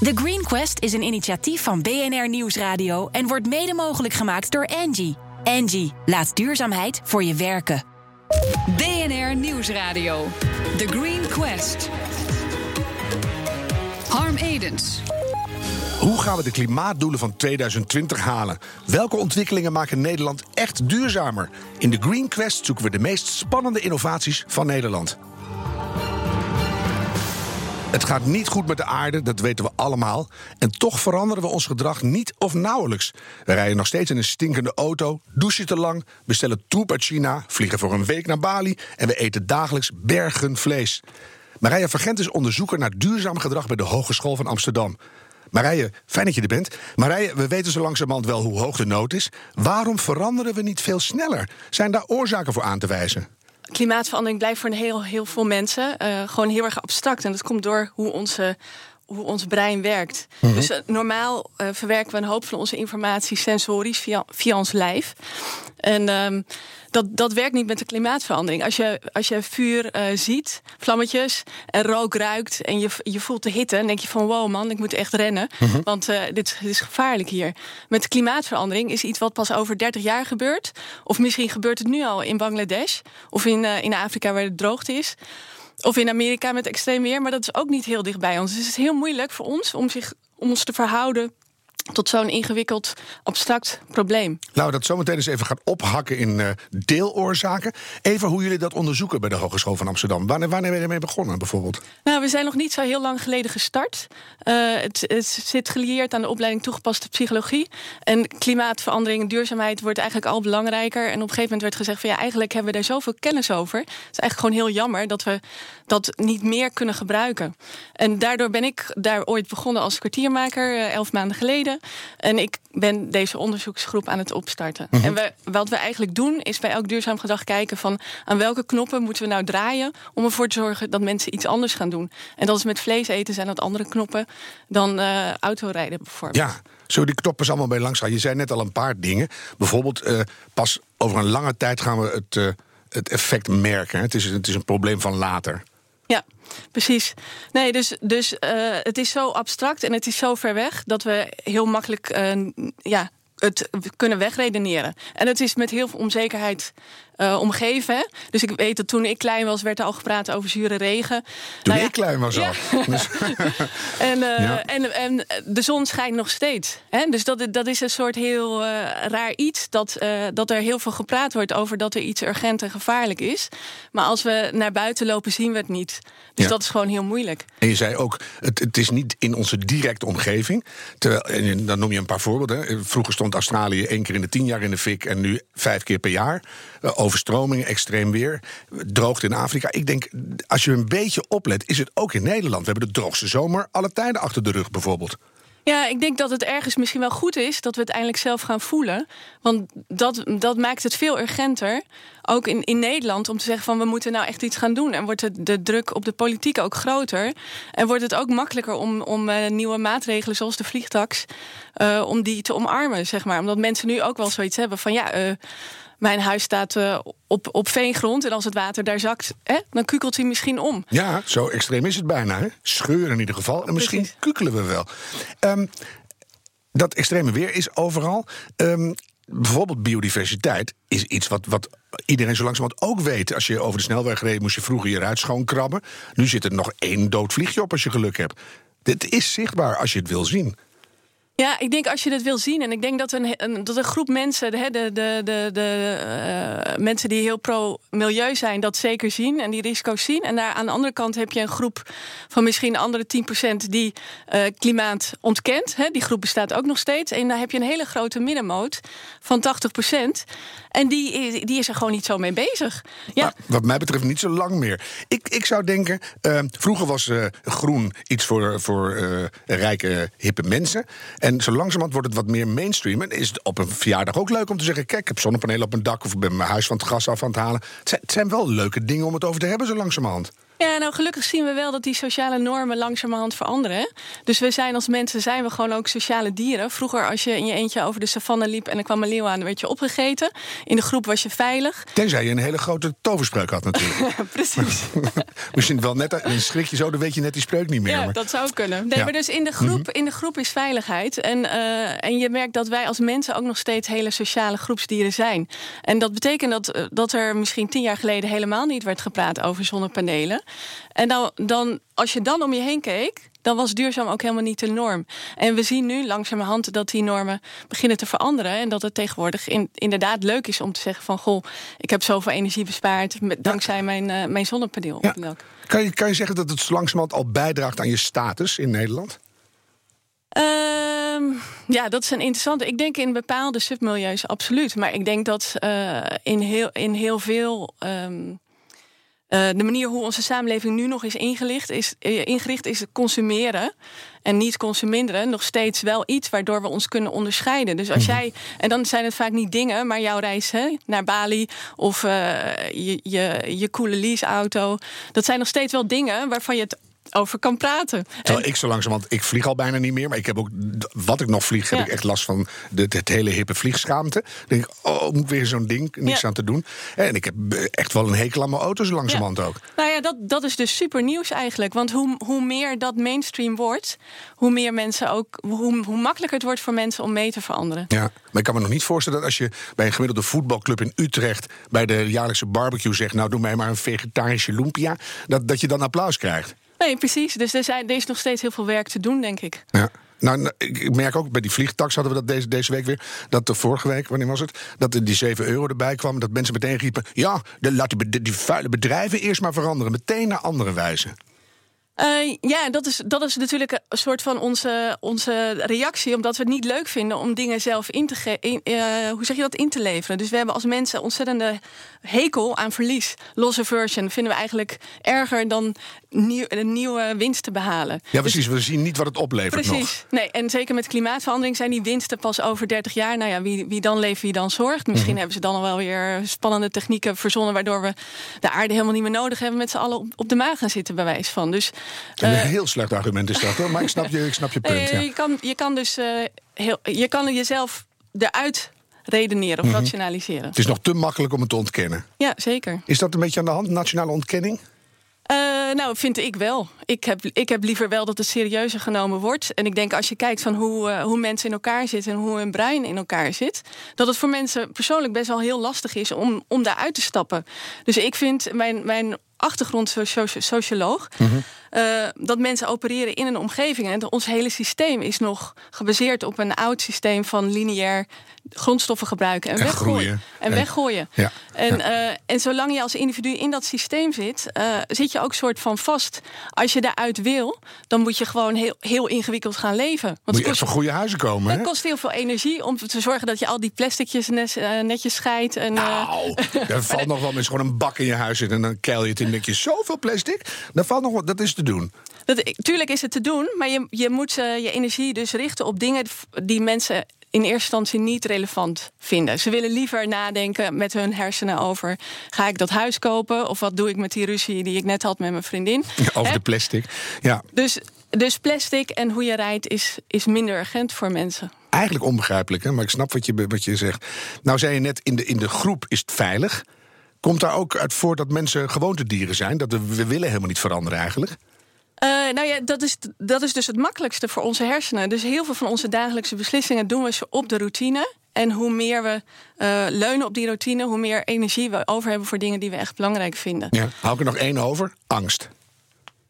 The Green Quest is een initiatief van BNR Nieuwsradio en wordt mede mogelijk gemaakt door Angie. Angie, laat duurzaamheid voor je werken. BNR Nieuwsradio. The Green Quest. Harm Edens. Hoe gaan we de klimaatdoelen van 2020 halen? Welke ontwikkelingen maken Nederland echt duurzamer? In de Green Quest zoeken we de meest spannende innovaties van Nederland. Het gaat niet goed met de aarde, dat weten we allemaal. En toch veranderen we ons gedrag niet of nauwelijks. We rijden nog steeds in een stinkende auto, douchen te lang, bestellen troep uit China, vliegen voor een week naar Bali en we eten dagelijks bergen vlees. Marije Vergent is onderzoeker naar duurzaam gedrag bij de Hogeschool van Amsterdam. Marije, fijn dat je er bent. Marije, we weten zo langzamerhand wel hoe hoog de nood is. Waarom veranderen we niet veel sneller? Zijn daar oorzaken voor aan te wijzen? Klimaatverandering blijft voor een heel, heel veel mensen uh, gewoon heel erg abstract. En dat komt door hoe onze hoe ons brein werkt. Mm -hmm. Dus uh, normaal uh, verwerken we een hoop van onze informatie sensorisch via, via ons lijf. En um, dat, dat werkt niet met de klimaatverandering. Als je, als je vuur uh, ziet, vlammetjes, en rook ruikt en je, je voelt de hitte, dan denk je van wow man, ik moet echt rennen. -hmm. Want uh, dit, dit, is gevaarlijk hier. Met de klimaatverandering is iets wat pas over 30 jaar gebeurt. Of misschien gebeurt het nu al in Bangladesh of in, uh, in Afrika waar het droogte is. Of in Amerika met extreem weer, maar dat is ook niet heel dicht bij ons. Dus het is heel moeilijk voor ons om, zich, om ons te verhouden tot zo'n ingewikkeld, abstract probleem. We dat zometeen eens even gaan ophakken in uh, deeloorzaken. Even hoe jullie dat onderzoeken bij de Hogeschool van Amsterdam. Wanneer, wanneer ben je ermee begonnen bijvoorbeeld? Nou, we zijn nog niet zo heel lang geleden gestart. Uh, het, het, zit gelieerd aan de opleiding toegepaste psychologie. En klimaatverandering en duurzaamheid wordt eigenlijk al belangrijker. En op een gegeven moment werd gezegd van ja, eigenlijk hebben we daar zoveel kennis over. Het is eigenlijk gewoon heel jammer dat we dat niet meer kunnen gebruiken. En daardoor ben ik daar ooit begonnen als kwartiermaker, uh, elf maanden geleden. En ik ben deze onderzoeksgroep aan het opstarten. Mm -hmm. En we, wat we eigenlijk doen, is bij elk duurzaam gedrag kijken van aan welke knoppen moeten we nou draaien om ervoor te zorgen dat mensen iets anders gaan doen. En dat is met vlees eten zijn dat andere knoppen dan uh, autorijden bijvoorbeeld. Ja. Zo die knoppen allemaal bij langs gaan. Je zei net al een paar dingen. Bijvoorbeeld, uh, pas over een lange tijd gaan we het, uh, het effect merken. Het is, het is een probleem van later. Ja, precies. Nee, dus, dus uh, het is zo abstract en het is zo ver weg dat we heel makkelijk uh, ja, het kunnen wegredeneren. En het is met heel veel onzekerheid uh, omgeven. Dus ik weet dat toen ik klein was, werd er al gepraat over zure regen. Toen nou ja, ik klein was ja. al. Dus en, uh, ja. en, en de zon schijnt nog steeds. Hè? Dus dat, dat is een soort heel uh, raar iets. Dat, dat er heel veel gepraat wordt over dat er iets urgent en gevaarlijk is. Maar als we naar buiten lopen, zien we het niet. Dus dat is gewoon heel moeilijk. En je zei ook, het, het is niet in onze directe omgeving. Terwijl, en dan noem je een paar voorbeelden. Vroeger stond Australië één keer in de tien jaar in de fik en nu vijf keer per jaar. Overstromingen, extreem weer, droogte in Afrika. Ik denk, als je een beetje oplet, is het ook in Nederland. We hebben de droogste zomer alle tijden achter de rug bijvoorbeeld. Ja, ik denk dat het ergens misschien wel goed is dat we het eindelijk zelf gaan voelen. Want dat, dat maakt het veel urgenter, ook in, in Nederland, om te zeggen van we moeten nou echt iets gaan doen. En wordt de, de druk op de politiek ook groter. En wordt het ook makkelijker om, om uh, nieuwe maatregelen zoals de vliegtax, uh, om die te omarmen, zeg maar. Omdat mensen nu ook wel zoiets hebben van ja. Uh, mijn huis staat op, op veengrond en als het water daar zakt, hè, dan kukelt hij misschien om. Ja, zo extreem is het bijna. Hè? Scheuren in ieder geval. En misschien Precies. kukelen we wel. Um, dat extreme weer is overal. Um, bijvoorbeeld biodiversiteit is iets wat, wat iedereen zo langzamerhand ook weet. Als je over de snelweg reed, moest je vroeger je ruit schoonkrabben. Nu zit er nog één dood vliegje op als je geluk hebt. Dit is zichtbaar als je het wil zien. Ja, ik denk als je dat wil zien. En ik denk dat een, een, dat een groep mensen, de, de, de, de, uh, mensen die heel pro-milieu zijn, dat zeker zien en die risico's zien. En daar aan de andere kant heb je een groep van misschien andere 10% die uh, klimaat ontkent. Hè. Die groep bestaat ook nog steeds. En daar heb je een hele grote middenmoot van 80%. En die, die is er gewoon niet zo mee bezig. Ja. Wat mij betreft niet zo lang meer. Ik, ik zou denken, uh, vroeger was groen iets voor, voor rijke, hippe mensen. En zo langzamerhand wordt het wat meer mainstream. En is het op een verjaardag ook leuk om te zeggen: kijk, ik heb zonnepanelen op mijn dak of ik ben mijn huis van het gas af aan het halen. Het zijn, het zijn wel leuke dingen om het over te hebben, zo langzamerhand. Ja, nou gelukkig zien we wel dat die sociale normen langzamerhand veranderen. Dus we zijn als mensen zijn we gewoon ook sociale dieren. Vroeger als je in je eentje over de savanne liep en er kwam een leeuw aan, dan werd je opgegeten. In de groep was je veilig. Tenzij je een hele grote toverspreuk had natuurlijk. Precies. Misschien wel net een schrik je zo, dan weet je net die spreuk niet meer. Ja, maar- dat zou kunnen. Nee, Ja. maar dus in de groep, in de groep is veiligheid. En, eh, en je merkt dat wij als mensen ook nog steeds hele sociale groepsdieren zijn. En dat betekent dat, eh, dat er misschien tien jaar geleden helemaal niet werd gepraat over zonnepanelen. En dan, dan, als je dan om je heen keek. Dan was duurzaam ook helemaal niet de norm. En we zien nu langzamerhand dat die normen beginnen te veranderen. En dat het tegenwoordig in, inderdaad leuk is om te zeggen van... goh, ik heb zoveel energie bespaard met, dankzij mijn, eh, mijn zonnepaneel. Ja. op dak. Kan, je, kan je zeggen dat het langzamerhand al bijdraagt aan je status in Nederland? Ehm, ja, dat is een interessante. Ik denk in bepaalde submilieus absoluut. Maar ik denk dat eh, in, heel, in heel veel. ehm, eh, de manier hoe onze samenleving nu nog is ingericht, is, eh, ingericht is het consumeren en niet consumeren. Nog steeds wel iets waardoor we ons kunnen onderscheiden. Dus als jij, en dan zijn het vaak niet dingen, maar jouw reis hè, naar Bali of eh, je, je, je coole leaseauto. Dat zijn nog steeds wel dingen waarvan je het over kan praten. Terwijl ik zo langzamerhand, ik vlieg al bijna niet meer. Maar ik heb ook, wat ik nog vlieg, heb Ja. ik echt last van de, het hele hippe vliegschaamte. Dan denk ik, oh, moet weer zo'n ding, niks Ja. aan te doen. En ik heb eh, echt wel een hekel aan mijn auto's langzamerhand ook. Nou ja, dat, dat is dus super nieuws eigenlijk. Want hoe, hoe meer dat mainstream wordt, hoe meer mensen ook, hoe, hoe makkelijker het wordt voor mensen om mee te veranderen. Ja, maar ik kan me nog niet voorstellen dat als je bij een gemiddelde voetbalclub in Utrecht bij de jaarlijkse barbecue zegt: Nou, doe mij maar een vegetarische lumpia, dat, dat je dan applaus krijgt. Nee, precies. Dus er, zijn, is nog steeds heel veel werk te doen, denk ik. Ja. Nou, nou, ik merk ook bij die vliegtax hadden we dat deze, deze week weer. Dat de vorige week, wanneer was het? Dat er die 7 euro erbij kwam. Dat mensen meteen riepen: Ja, de, we die, die vuile bedrijven eerst maar veranderen. Meteen naar andere wijze. Eh, ja, dat is, dat is natuurlijk een soort van onze, onze reactie, omdat we het niet leuk vinden om dingen zelf in te, ge- in, eh, hoe zeg je dat, in te leveren. Dus we hebben als mensen ontzettende hekel aan verlies. Loss aversion vinden we eigenlijk erger dan nieuw, een nieuwe winst te behalen. Ja, precies. We zien niet wat het oplevert nog. Precies. Nee, en zeker met klimaatverandering zijn die winsten pas over 30 jaar. Nou ja, wie, wie dan leeft, wie dan zorgt. Misschien Mhm. hebben ze dan al wel weer spannende technieken verzonnen. waardoor we de aarde helemaal niet meer nodig hebben. met z'n allen op, op de maag gaan zitten, bij wijze van. Dus. Een eh, heel slecht argument is dat hoor. Maar ik snap je, ik snap je punt. eh, Ja. je, kan, je kan dus eh, heel, je kan jezelf eruit redeneren Mhm. of rationaliseren. Het is nog te makkelijk om het te ontkennen. Ja, zeker. Is dat een beetje aan de hand, nationale ontkenning? Nou, vind ik wel. Ik heb, ik heb liever wel dat het serieuzer genomen wordt. En ik denk als je kijkt van hoe, hoe mensen in elkaar zitten en hoe hun brein in elkaar zit, dat het voor mensen persoonlijk best wel heel lastig is om, om daaruit te stappen. Dus ik vind mijn, mijn achtergrond socio- socioloog. eh, dat mensen opereren in een omgeving. En ons hele systeem is nog gebaseerd op een oud systeem van lineair grondstoffen gebruiken en, En weggooien. groeien. En, En- weggooien. Ja, En, eh, en zolang je als individu in dat systeem zit, eh, zit je ook soort van vast. Als je daaruit wil, dan moet je gewoon heel, heel ingewikkeld gaan leven. Want Moet je echt kost, van goede huizen komen, het kost heel veel energie om te zorgen dat je al die plasticjes eh, netjes scheidt. En, Nou, er valt nog wel eens gewoon een bak in je huis zitten... en dan keil je het in en denk je, zoveel plastic? Dat, valt nog wel, dat is te doen. Dat, tuurlijk is het te doen, maar je, je moet je energie dus richten op dingen die mensen in eerste instantie niet relevant vinden. Ze willen liever nadenken met hun hersenen over: ga ik dat huis kopen of wat doe ik met die ruzie die ik net had met mijn vriendin? Over Hè? de plastic. Ja, Dus, dus plastic en hoe je rijdt is, is minder urgent voor mensen. eigenlijk onbegrijpelijk, hè? maar ik snap wat je, wat je zegt. Nou zei je net, in de, in de groep is het veilig. Komt daar ook uit voort dat mensen gewoontedieren zijn? Dat we, we willen helemaal niet veranderen eigenlijk? Eh, nou ja, dat is, dat is dus het makkelijkste voor onze hersenen. Dus heel veel van onze dagelijkse beslissingen doen we ze op de routine. En hoe meer we eh, leunen op die routine, hoe meer energie we over hebben voor dingen die we echt belangrijk vinden. Ja. Hou ik er nog één over? Angst.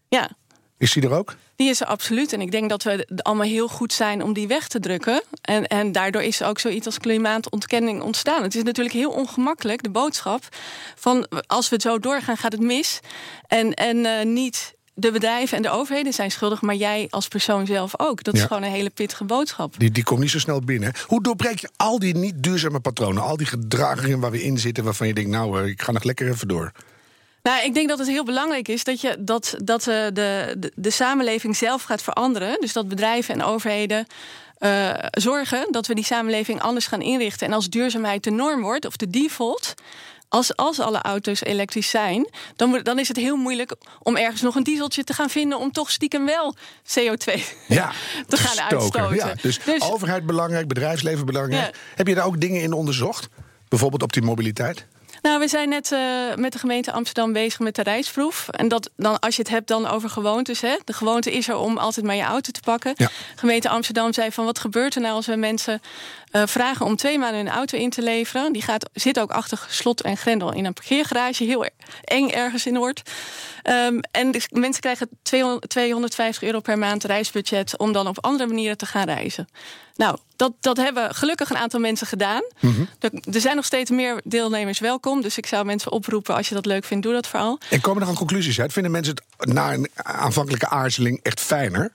Ja, Is die er ook? die is er absoluut. En ik denk dat we allemaal heel goed zijn om die weg te drukken. En, en daardoor is ook zoiets als klimaatontkenning ontstaan. Het is natuurlijk heel ongemakkelijk, de boodschap van als we het zo doorgaan, gaat het mis. En, en eh, niet de bedrijven en de overheden zijn schuldig, maar jij als persoon zelf ook. Dat is gewoon een hele pittige boodschap. Die, die komt niet zo snel binnen. Hoe doorbreek je al die niet duurzame patronen? Al die gedragingen waar we in zitten... waarvan je denkt, nou, eh, ik ga nog lekker even door. Nou, ik denk dat het heel belangrijk is dat, je, dat, dat eh, de, de, de samenleving zelf gaat veranderen. Dus dat bedrijven en overheden eh, zorgen dat we die samenleving anders gaan inrichten. En als duurzaamheid de norm wordt, of de default, als, als alle auto's elektrisch zijn, dan, dan is het heel moeilijk om ergens nog een dieseltje te gaan vinden om toch stiekem wel CO2 Ja, te gaan stoken. uitstoten. Ja, dus, overheid belangrijk, bedrijfsleven belangrijk. Ja. Heb je daar ook dingen in onderzocht? Bijvoorbeeld op die mobiliteit? Nou, we zijn net eh, met de gemeente Amsterdam bezig met de reisproef. En dat dan, als je het hebt dan over gewoontes. Hè? De gewoonte is er om altijd maar je auto te pakken. Ja. Gemeente Amsterdam zei van wat gebeurt er nou als we mensen eh, vragen om twee maanden hun auto in te leveren. Die gaat, zit ook achter slot en grendel in een parkeergarage. Heel eng ergens in Noord. Ehm, en dus mensen krijgen 200, 250 euro per maand reisbudget om dan op andere manieren te gaan reizen. Nou, dat, dat hebben gelukkig een aantal mensen gedaan. er, er zijn nog steeds meer deelnemers welkom. Dus ik zou mensen oproepen, als je dat leuk vindt, doe dat vooral. En komen er dan conclusies uit? Vinden mensen het na een aanvankelijke aarzeling echt fijner?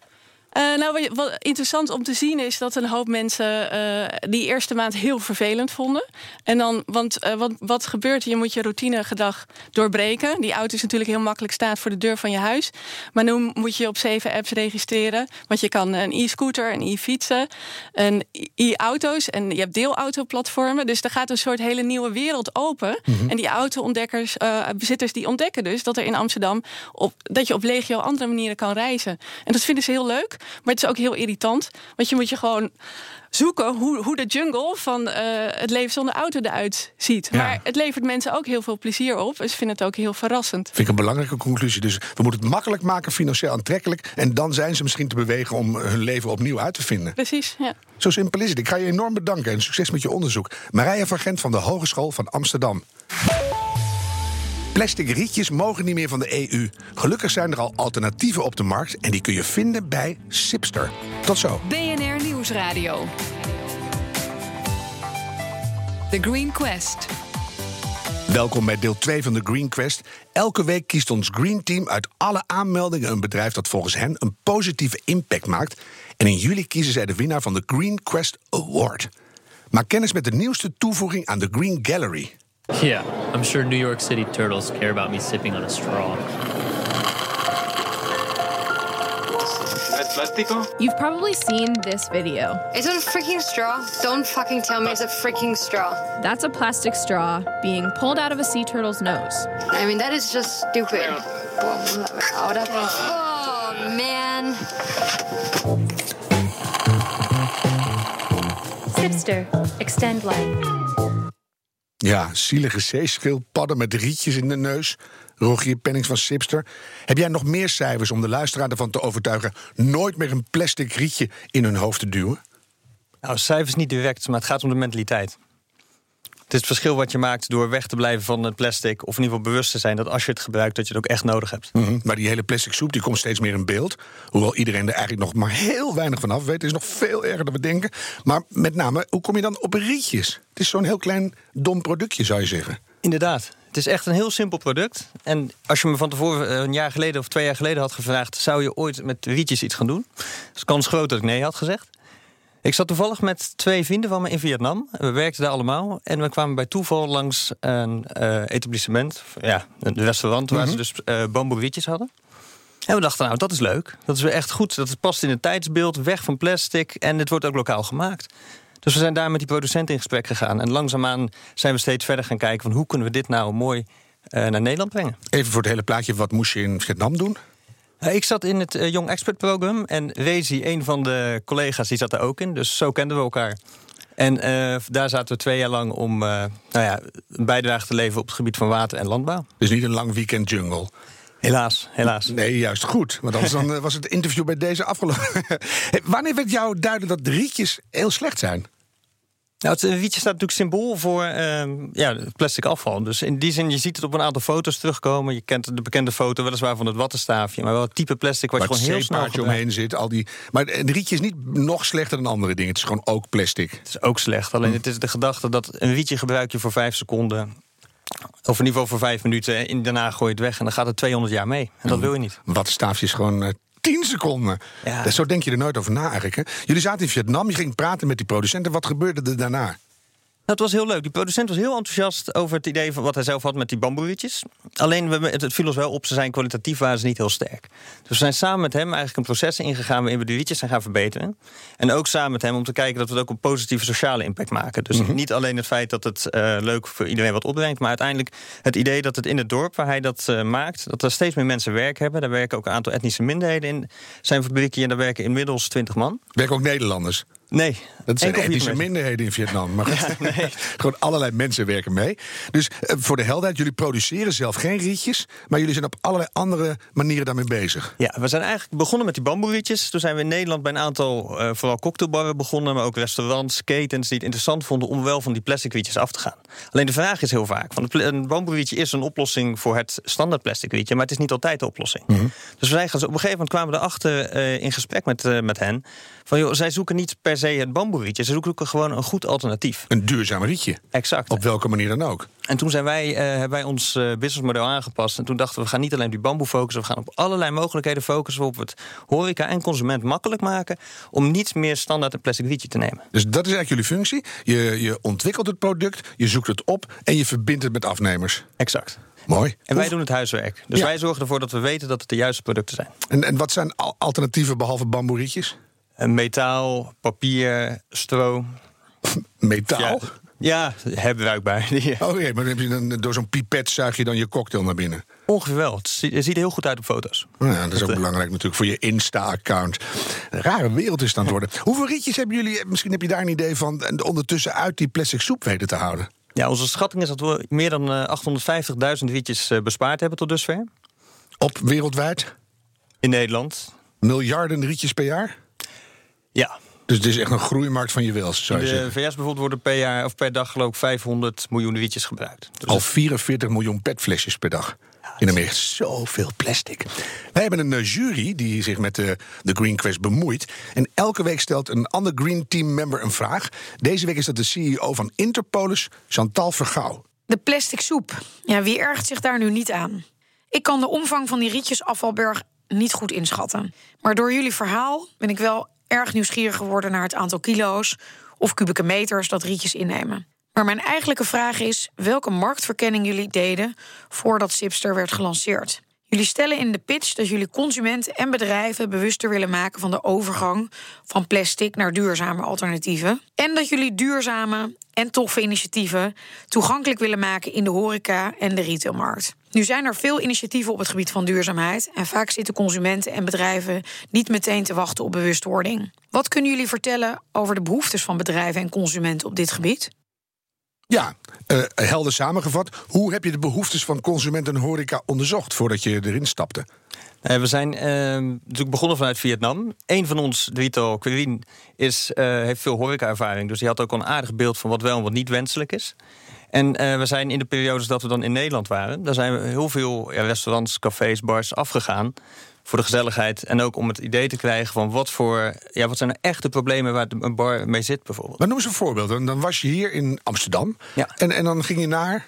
Eh, nou, wat, interessant om te zien is dat een hoop mensen eh, die eerste maand heel vervelend vonden. En dan, want eh, wat, wat gebeurt er? Je moet je routinegedrag doorbreken. Die auto is natuurlijk heel makkelijk staat voor de deur van je huis. Maar nu moet je op zeven apps registreren. Want je kan een e-scooter, een e-fietsen, een e-auto's en je hebt deelautoplatformen. Dus er gaat een soort hele nieuwe wereld open. En die auto-ontdekkers, bezitters, die ontdekken dus dat er in Amsterdam op, dat je op legio andere manieren kan reizen. En dat vinden ze heel leuk. Maar het is ook heel irritant. Want je moet je gewoon zoeken hoe, hoe de jungle van eh, het leven zonder auto eruit ziet. Ja. Maar het levert mensen ook heel veel plezier op. En ze vinden het ook heel verrassend. Vind ik een belangrijke conclusie. Dus we moeten het makkelijk maken, financieel aantrekkelijk. En dan zijn ze misschien te bewegen om hun leven opnieuw uit te vinden. Precies, ja. Zo simpel is het. Ik ga je enorm bedanken en succes met je onderzoek. Marija van Gent van de Hogeschool van Amsterdam. Plastic rietjes mogen niet meer van de EU. Gelukkig zijn er al alternatieven op de markt en die kun je vinden bij Sipster. Tot zo. BNR Nieuwsradio. The Green Quest. Welkom bij deel 2 van de Green Quest. Elke week kiest ons Green Team uit alle aanmeldingen een bedrijf dat volgens hen een positieve impact maakt. En in juli kiezen zij de winnaar van de Green Quest Award. Maak kennis met de nieuwste toevoeging aan de Green Gallery. Yeah, I'm sure New York City turtles care about me sipping on a straw. ¿Es plástico? You've probably seen this video. Is it a freaking straw? Don't fucking tell me it's a freaking straw. That's a plastic straw being pulled out of a sea turtle's nose. I mean, that is just stupid. Oh, man. Sipster, extend life. Ja, zielige zeeschildpadden met rietjes in de neus. Rogier Pennings van Sipster. Heb jij nog meer cijfers om de luisteraar ervan te overtuigen... nooit meer een plastic rietje in hun hoofd te duwen? Nou, cijfers niet direct, maar het gaat om de mentaliteit. Het is het verschil wat je maakt door weg te blijven van het plastic... of in ieder geval bewust te zijn dat als je het gebruikt... dat je het ook echt nodig hebt. Mhm, Maar die hele plastic soep die komt steeds meer in beeld. Hoewel iedereen er eigenlijk nog maar heel weinig van af weet. Het is nog veel erger dan we denken. Maar met name, hoe kom je dan op rietjes? Het is zo'n heel klein dom productje, zou je zeggen. Inderdaad. Het is echt een heel simpel product. En als je me van tevoren eh, een jaar geleden of twee jaar geleden had gevraagd... zou je ooit met rietjes iets gaan doen? is kans groot dat ik nee had gezegd. Ik zat toevallig met twee vrienden van me in Vietnam. We werkten daar allemaal. En we kwamen bij toeval langs een eh, etablissement. Ja, een restaurant waar ze dus eh bamboe rietjes hadden. En we dachten, nou, dat is leuk. Dat is weer echt goed. Dat past in het tijdsbeeld, weg van plastic. En het wordt ook lokaal gemaakt. Dus we zijn daar met die producent in gesprek gegaan. En langzaamaan zijn we steeds verder gaan kijken... van hoe kunnen we dit nou mooi eh, naar Nederland brengen. Even voor het hele plaatje, wat moest je in Vietnam doen? Eh, Ik zat in het eh, Young Expert Program en Rezi, een van de collega's, die zat er ook in. Dus zo kenden we elkaar. En eh, daar zaten we twee jaar lang om eh, nou ja, een bijdrage te leveren op het gebied van water en landbouw. Dus niet een lang weekend jungle. Helaas, helaas. Nee, juist goed. Want anders dan, eh, was het interview bij deze afgelopen. Wanneer werd jou duidelijk dat de rietjes heel slecht zijn? Nou, het rietje staat natuurlijk symbool voor eh, ja, plastic afval. Dus in die zin, je ziet het op een aantal foto's terugkomen. Je kent de bekende foto weliswaar van het wattenstaafje... maar wel het type plastic wat Waar je gewoon heel snel gebruikt. omheen zit. Al die... Maar een rietje is niet nog slechter dan andere dingen. Het is gewoon ook plastic. Het is ook slecht. Alleen het is de gedachte dat een rietje gebruik je voor vijf seconden... of in ieder geval voor vijf minuten... en daarna gooi je het weg en dan gaat het 200 jaar mee. En dat wil je niet. Wat staafje is gewoon eh, 10 seconden. Ja. Zo denk je er nooit over na eigenlijk. Hè? Jullie zaten in Vietnam, je ging praten met die producenten. Wat gebeurde er daarna? Het was heel leuk. Die producent was heel enthousiast over het idee van wat hij zelf had met die bamboerietjes. Alleen, we, het, het viel ons wel op, ze zijn kwalitatief waren ze niet heel sterk. Dus we zijn samen met hem eigenlijk een proces ingegaan waarin we de rietjes zijn gaan verbeteren. En ook samen met hem om te kijken dat we het ook een positieve sociale impact maken. Dus niet alleen het feit dat het eh, leuk voor iedereen wat opbrengt, maar uiteindelijk het idee dat het in het dorp waar hij dat eh, maakt, dat er steeds meer mensen werk hebben. Daar werken ook een aantal etnische minderheden in zijn fabriekje en daar werken inmiddels 20 man. Werken ook Nederlanders? Nee. Dat zijn etnische minderheden in Vietnam. Maar goed, Ja, nee. gewoon allerlei mensen werken mee. Dus eh, voor de helderheid, jullie produceren zelf geen rietjes... maar jullie zijn op allerlei andere manieren daarmee bezig. Ja, we zijn eigenlijk begonnen met die bamboerietjes. Toen zijn we in Nederland bij een aantal, eh, vooral cocktailbarren begonnen... maar ook restaurants, ketens die het interessant vonden... om wel van die plastic rietjes af te gaan. Alleen de vraag is heel vaak... Van een bamboerietje is een oplossing voor het standaard plastic rietje... maar het is niet altijd de oplossing. Dus we zijn, gaan- op een gegeven moment kwamen we erachter eh, in gesprek met, met hen... van joh, zij zoeken niet per se het bamboerietje... ze zoeken gewoon een goed alternatief. Een duurzaam rietje. Exact. Op welke manier dan ook. En toen zijn wij, eh, hebben wij ons eh, businessmodel aangepast. En toen dachten we, we gaan niet alleen op die bamboe focussen... we gaan op allerlei mogelijkheden focussen... op het horeca en consument makkelijk maken... om niet meer standaard een plastic rietje te nemen. Dus dat is eigenlijk jullie functie. Je, je ontwikkelt het product, je zoekt het op... en je verbindt het met afnemers. Exact. Mooi. En wij doen het huiswerk. Dus Ja. wij zorgen ervoor dat we weten dat het de juiste producten zijn. En, en wat zijn al- alternatieven behalve bamboerietjes? Metaal, papier, stro. Metaal? Ja, ja herbruikbaar. Die- Oh jee, maar dan heb je dan, door zo'n pipet zuig je dan je cocktail naar binnen. Ongeveer wel. Het ziet, er heel goed uit op foto's. Nou ja, dat is ook eh, belangrijk natuurlijk voor je Insta-account. Een rare wereld is het aan het worden. Hoeveel rietjes hebben jullie, misschien heb je daar een idee van... en ondertussen uit die plastic soep weten te houden? Ja, onze schatting is dat we meer dan eh, 850.000 rietjes eh, bespaard hebben tot dusver. Op wereldwijd In Nederland. miljarden rietjes per jaar? Ja. Dus het is echt een groeimarkt van je wils, In zou je de zeggen. VS bijvoorbeeld worden per, jaar, of per dag geloof ik 500 miljoen rietjes gebruikt. Dus Al 44 miljoen petflesjes per dag. In Amerika zoveel plastic. Wij hebben een eh, jury die zich met de, de Green Quest bemoeit. En elke week stelt een ander Green Team member een vraag. Deze week is dat de CEO van Interpolis, Chantal Vergouw. De plastic soep. Ja, wie ergt zich daar nu niet aan? Ik kan de omvang van die rietjesafvalberg niet goed inschatten. Maar door jullie verhaal ben ik wel erg nieuwsgierig geworden naar het aantal kilo's of kubieke meters dat rietjes innemen. Maar mijn eigenlijke vraag is welke marktverkenning jullie deden voordat Sipster werd gelanceerd. Jullie stellen in de pitch dat jullie consumenten en bedrijven bewuster willen maken van de overgang van plastic naar duurzame alternatieven. En dat jullie duurzame en toffe initiatieven toegankelijk willen maken in de horeca en de retailmarkt. Nu zijn er veel initiatieven op het gebied van duurzaamheid en vaak zitten consumenten en bedrijven niet meteen te wachten op bewustwording. Wat kunnen jullie vertellen over de behoeftes van bedrijven en consumenten op dit gebied? Ja, eh, helder samengevat. Hoe heb je de behoeftes van consumenten en horeca onderzocht voordat je erin stapte? Eh, we zijn eh, natuurlijk begonnen vanuit Vietnam. Eén van ons, drietal Quirine, is, heeft veel horeca-ervaring. Dus die had ook een aardig beeld van wat wel en wat niet wenselijk is. En we zijn in de periodes dat we dan in Nederland waren... daar zijn we heel veel ja, restaurants, cafés, bars afgegaan... voor de gezelligheid en ook om het idee te krijgen van wat voor... Ja, wat zijn er echte problemen waar een bar mee zit bijvoorbeeld. Maar noem eens een voorbeeld. Dan, dan was je hier in Amsterdam. Ja. En, en dan ging je naar...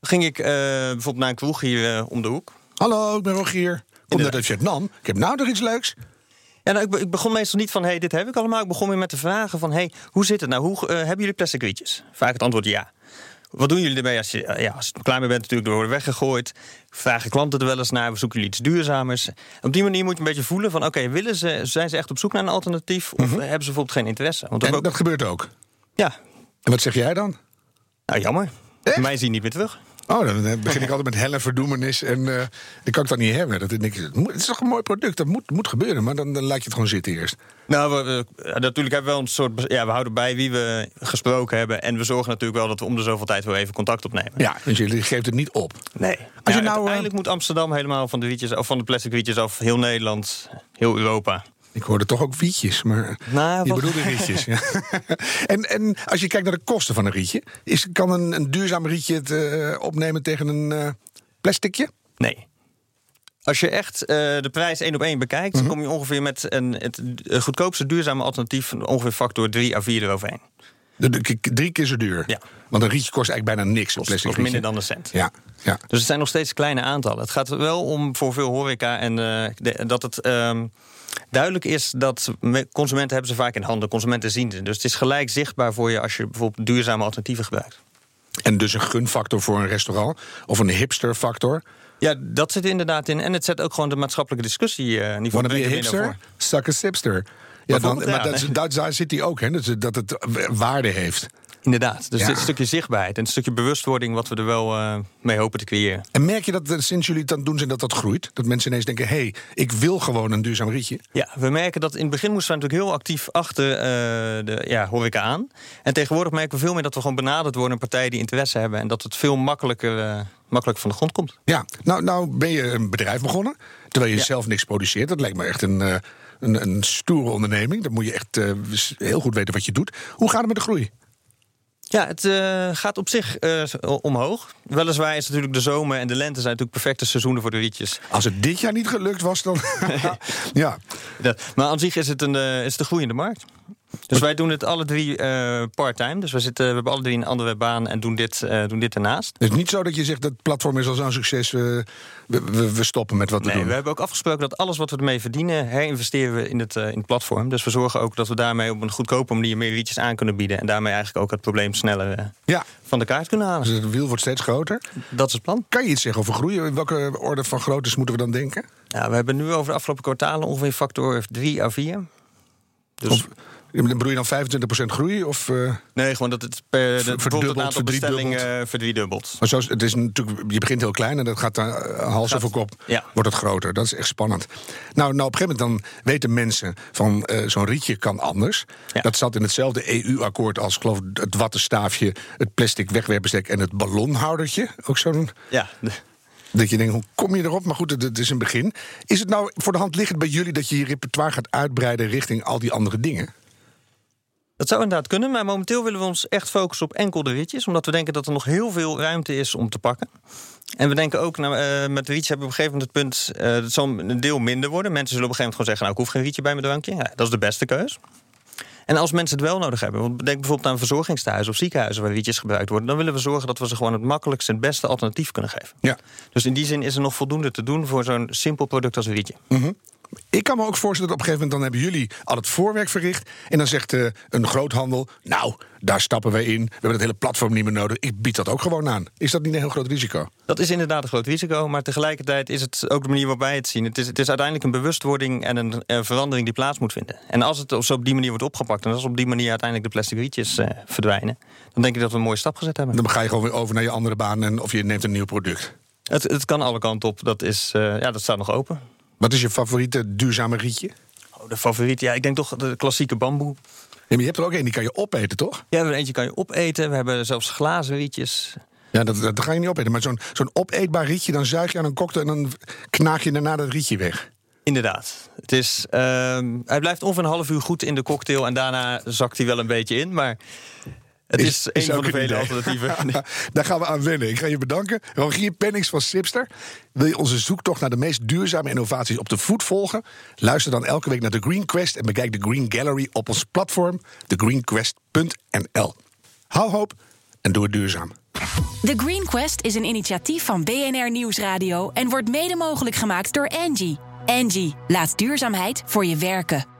Dan ging ik eh, bijvoorbeeld naar een kroeg hier eh, om de hoek. Hallo, ik ben Rogier. Kom net uit Vietnam. Ik heb nou nog iets leuks. Ja, nou, ik, be- ik begon meestal niet van, hey, dit heb ik allemaal. Ik begon weer met de vragen van, hey, hoe zit het nou? Hoe, eh, hebben jullie plastic rietjes? Vaak het antwoord ja. Wat doen jullie ermee als je, eh, ja, als je klaar mee bent? Natuurlijk, er worden weggegooid. Vragen klanten er wel eens naar? We zoeken jullie iets duurzamers? Op die manier moet je een beetje voelen van, oké, willen ze, zijn ze echt op zoek naar een alternatief? Of eh, hebben ze bijvoorbeeld geen interesse? Want Mhm. En dat gebeurt ook. ja, En wat zeg jij dan? nou jammer. Echt? Mij zie je niet meer terug. Oh, dan eh, begin ik altijd met helle verdoemenis. En eh dan kan ik dat niet hebben. Dat, ik, het is toch een mooi product, dat moet, moet gebeuren. Maar dan, dan laat je het gewoon zitten eerst. Nou, we, natuurlijk hebben we wel een soort. Ja, we houden bij wie we gesproken hebben. En we zorgen natuurlijk wel dat we om de zoveel tijd weer even contact opnemen. Ja, dus je geeft het niet op. Nee. Als je nou, uiteindelijk moet Amsterdam helemaal van de wietjes of van de plastic wietjes af, heel Nederland, heel Europa. Ik hoorde toch ook wietjes, maar Nou, je bedoelde rietjes. ja. en, en als je kijkt naar de kosten van een rietje... Is, kan een, een duurzaam rietje het eh, opnemen tegen een eh plasticje? Nee. Als je echt eh, de prijs één op één bekijkt, Mhm. kom je ongeveer met een, het goedkoopste duurzame alternatief ongeveer factor 3 à 4 eroverheen. De, de- drie keer zo duur. Ja. Want een rietje kost eigenlijk bijna niks. Kost, plastic kost minder dan een cent. Ja, ja. Dus het zijn nog steeds kleine aantallen. Het gaat wel om voor veel horeca en de- dat het. ehm, Duidelijk is dat me- consumenten hebben ze vaak in handen. Consumenten zien ze. Dus het is gelijk zichtbaar voor je als je bijvoorbeeld duurzame alternatieven gebruikt. En dus een gunfactor voor een restaurant of een hipsterfactor. Ja, dat zit er inderdaad in. En het zet ook gewoon de maatschappelijke discussie eh niveau brengt er hipster? Suck a sipster. Ja, dan, maar ja, dat, nee. daar zit hij ook, hè? Dat, dat het waarde heeft. Inderdaad. Dus Ja. dit stukje zichtbaarheid en een stukje bewustwording... wat we er wel eh, mee hopen te creëren. En merk je dat sinds jullie het aan het doen zijn dat dat groeit? Dat mensen ineens denken, hé, hey, ik wil gewoon een duurzaam rietje. Ja, we merken dat in het begin moesten we natuurlijk heel actief achter eh, de ja, horeca aan. En tegenwoordig merken we veel meer dat we gewoon benaderd worden... door partijen die interesse hebben... en dat het veel makkelijker, eh, makkelijker van de grond komt. Ja, nou, nou ben je een bedrijf begonnen, terwijl je Ja. zelf niks produceert. Dat lijkt me echt een, een, een stoere onderneming. Dan moet je echt heel goed weten wat je doet. Hoe gaat het met de groei? Ja, het eh, gaat op zich eh, omhoog. Weliswaar is natuurlijk de zomer en de lente zijn natuurlijk perfecte seizoenen voor de rietjes. Als het dit jaar niet gelukt was, dan... ja. Maar aan zich is het een, eh, is het een groeiende markt. Dus wij doen het alle drie eh part-time. Dus we, zitten, we hebben alle drie een andere baan en doen dit, eh, doen dit daarnaast. Het is niet zo dat je zegt, dat platform is al zo'n succes, eh, we, we, we stoppen met wat we Nee, doen. we hebben ook afgesproken dat alles wat we ermee verdienen, herinvesteren we in het, in het platform. Dus we zorgen ook dat we daarmee op een goedkope manier meer rietjes aan kunnen bieden. En daarmee eigenlijk ook het probleem sneller Ja, van de kaart kunnen halen. dus het wiel wordt steeds groter. Dat is het plan. Kan je iets zeggen over groei? In welke orde van groottes moeten we dan denken? Ja, we hebben nu over de afgelopen kwartalen ongeveer factor 3 à 4. Dus Of, bedoel je dan 25% groei? Of, eh, nee, gewoon dat het per het aantal bestellingen eh, verdriedubbelt. maar zo, is- het is natuurlijk, je begint heel klein en dat gaat dan eh, hals over kop. ja. Wordt het groter. Dat is echt spannend. Nou, nou op een gegeven moment dan weten mensen van zo'n rietje kan anders. Ja. Dat zat in hetzelfde EU-akkoord als geloof het wattenstaafje, het plastic wegwerpbestek en het ballonhoudertje. Ook zo'n Ja, Dat je denkt, hoe kom je erop? Maar goed, het, het is een begin. Is het nou voor de hand liggend bij jullie dat je je repertoire gaat uitbreiden richting al die andere dingen? Dat zou inderdaad kunnen, maar momenteel willen we ons echt focussen op enkel de rietjes. Omdat we denken dat er nog heel veel ruimte is om te pakken. En we denken ook, nou, eh, met de rietjes hebben we op een gegeven moment het punt... het zal een deel minder worden. Mensen zullen op een gegeven moment gewoon zeggen... nou, ik hoef geen rietje bij mijn drankje. Ja, dat is de beste keus. En als mensen het wel nodig hebben... want denk bijvoorbeeld aan verzorgingstehuizen of ziekenhuizen... waar rietjes gebruikt worden... dan willen we zorgen dat we ze gewoon het makkelijkste... en het beste alternatief kunnen geven. Ja. Dus in die zin is er nog voldoende te doen... voor zo'n simpel product als een rietje. Ik kan me ook voorstellen dat op een gegeven moment dan hebben jullie al het voorwerk verricht. En dan zegt eh, een groothandel, nou, daar stappen wij in. We hebben het hele platform niet meer nodig. Ik bied dat ook gewoon aan. Is dat niet een heel groot risico? Dat is inderdaad een groot risico, maar tegelijkertijd is het ook de manier waarop wij het zien. Het is, het is uiteindelijk een bewustwording en een verandering die plaats moet vinden. En als het op- zo op die manier wordt opgepakt en als op die manier uiteindelijk de plastic rietjes eh, verdwijnen, dan denk ik dat we een mooie stap gezet hebben. Dan ga je gewoon weer over naar je andere baan en of je neemt een nieuw product. Het, het kan alle kanten op, dat, is, eh, ja, dat staat nog open. Wat is je favoriete duurzame rietje? Oh, de favoriet, ja, ik denk toch de klassieke bamboe. Ja, maar je hebt er ook één, die kan je opeten, toch? Ja, we hebben er eentje kan je opeten. We hebben zelfs glazen rietjes. Ja, dat, dat ga je niet opeten. Maar zo'n zo'n opeetbaar rietje, dan zuig je aan een cocktail... en dan knaag je daarna dat rietje weg. Inderdaad. Het is, ehm, hij blijft ongeveer een half uur goed in de cocktail en daarna zakt hij wel een beetje in. Maar het is, een van de vele idee. alternatieven. Daar gaan we aan wennen. Ik ga je bedanken. Rogier Pennings van Sipster. Wil je onze zoektocht naar de meest duurzame innovaties op de voet volgen? Luister dan elke week naar The Green Quest en bekijk de Green Gallery op ons platform thegreenquest.nl. Hou hoop en doe het duurzaam. The Green Quest is een initiatief van BNR Nieuwsradio en wordt mede mogelijk gemaakt door Angie. Angie, laat duurzaamheid voor je werken.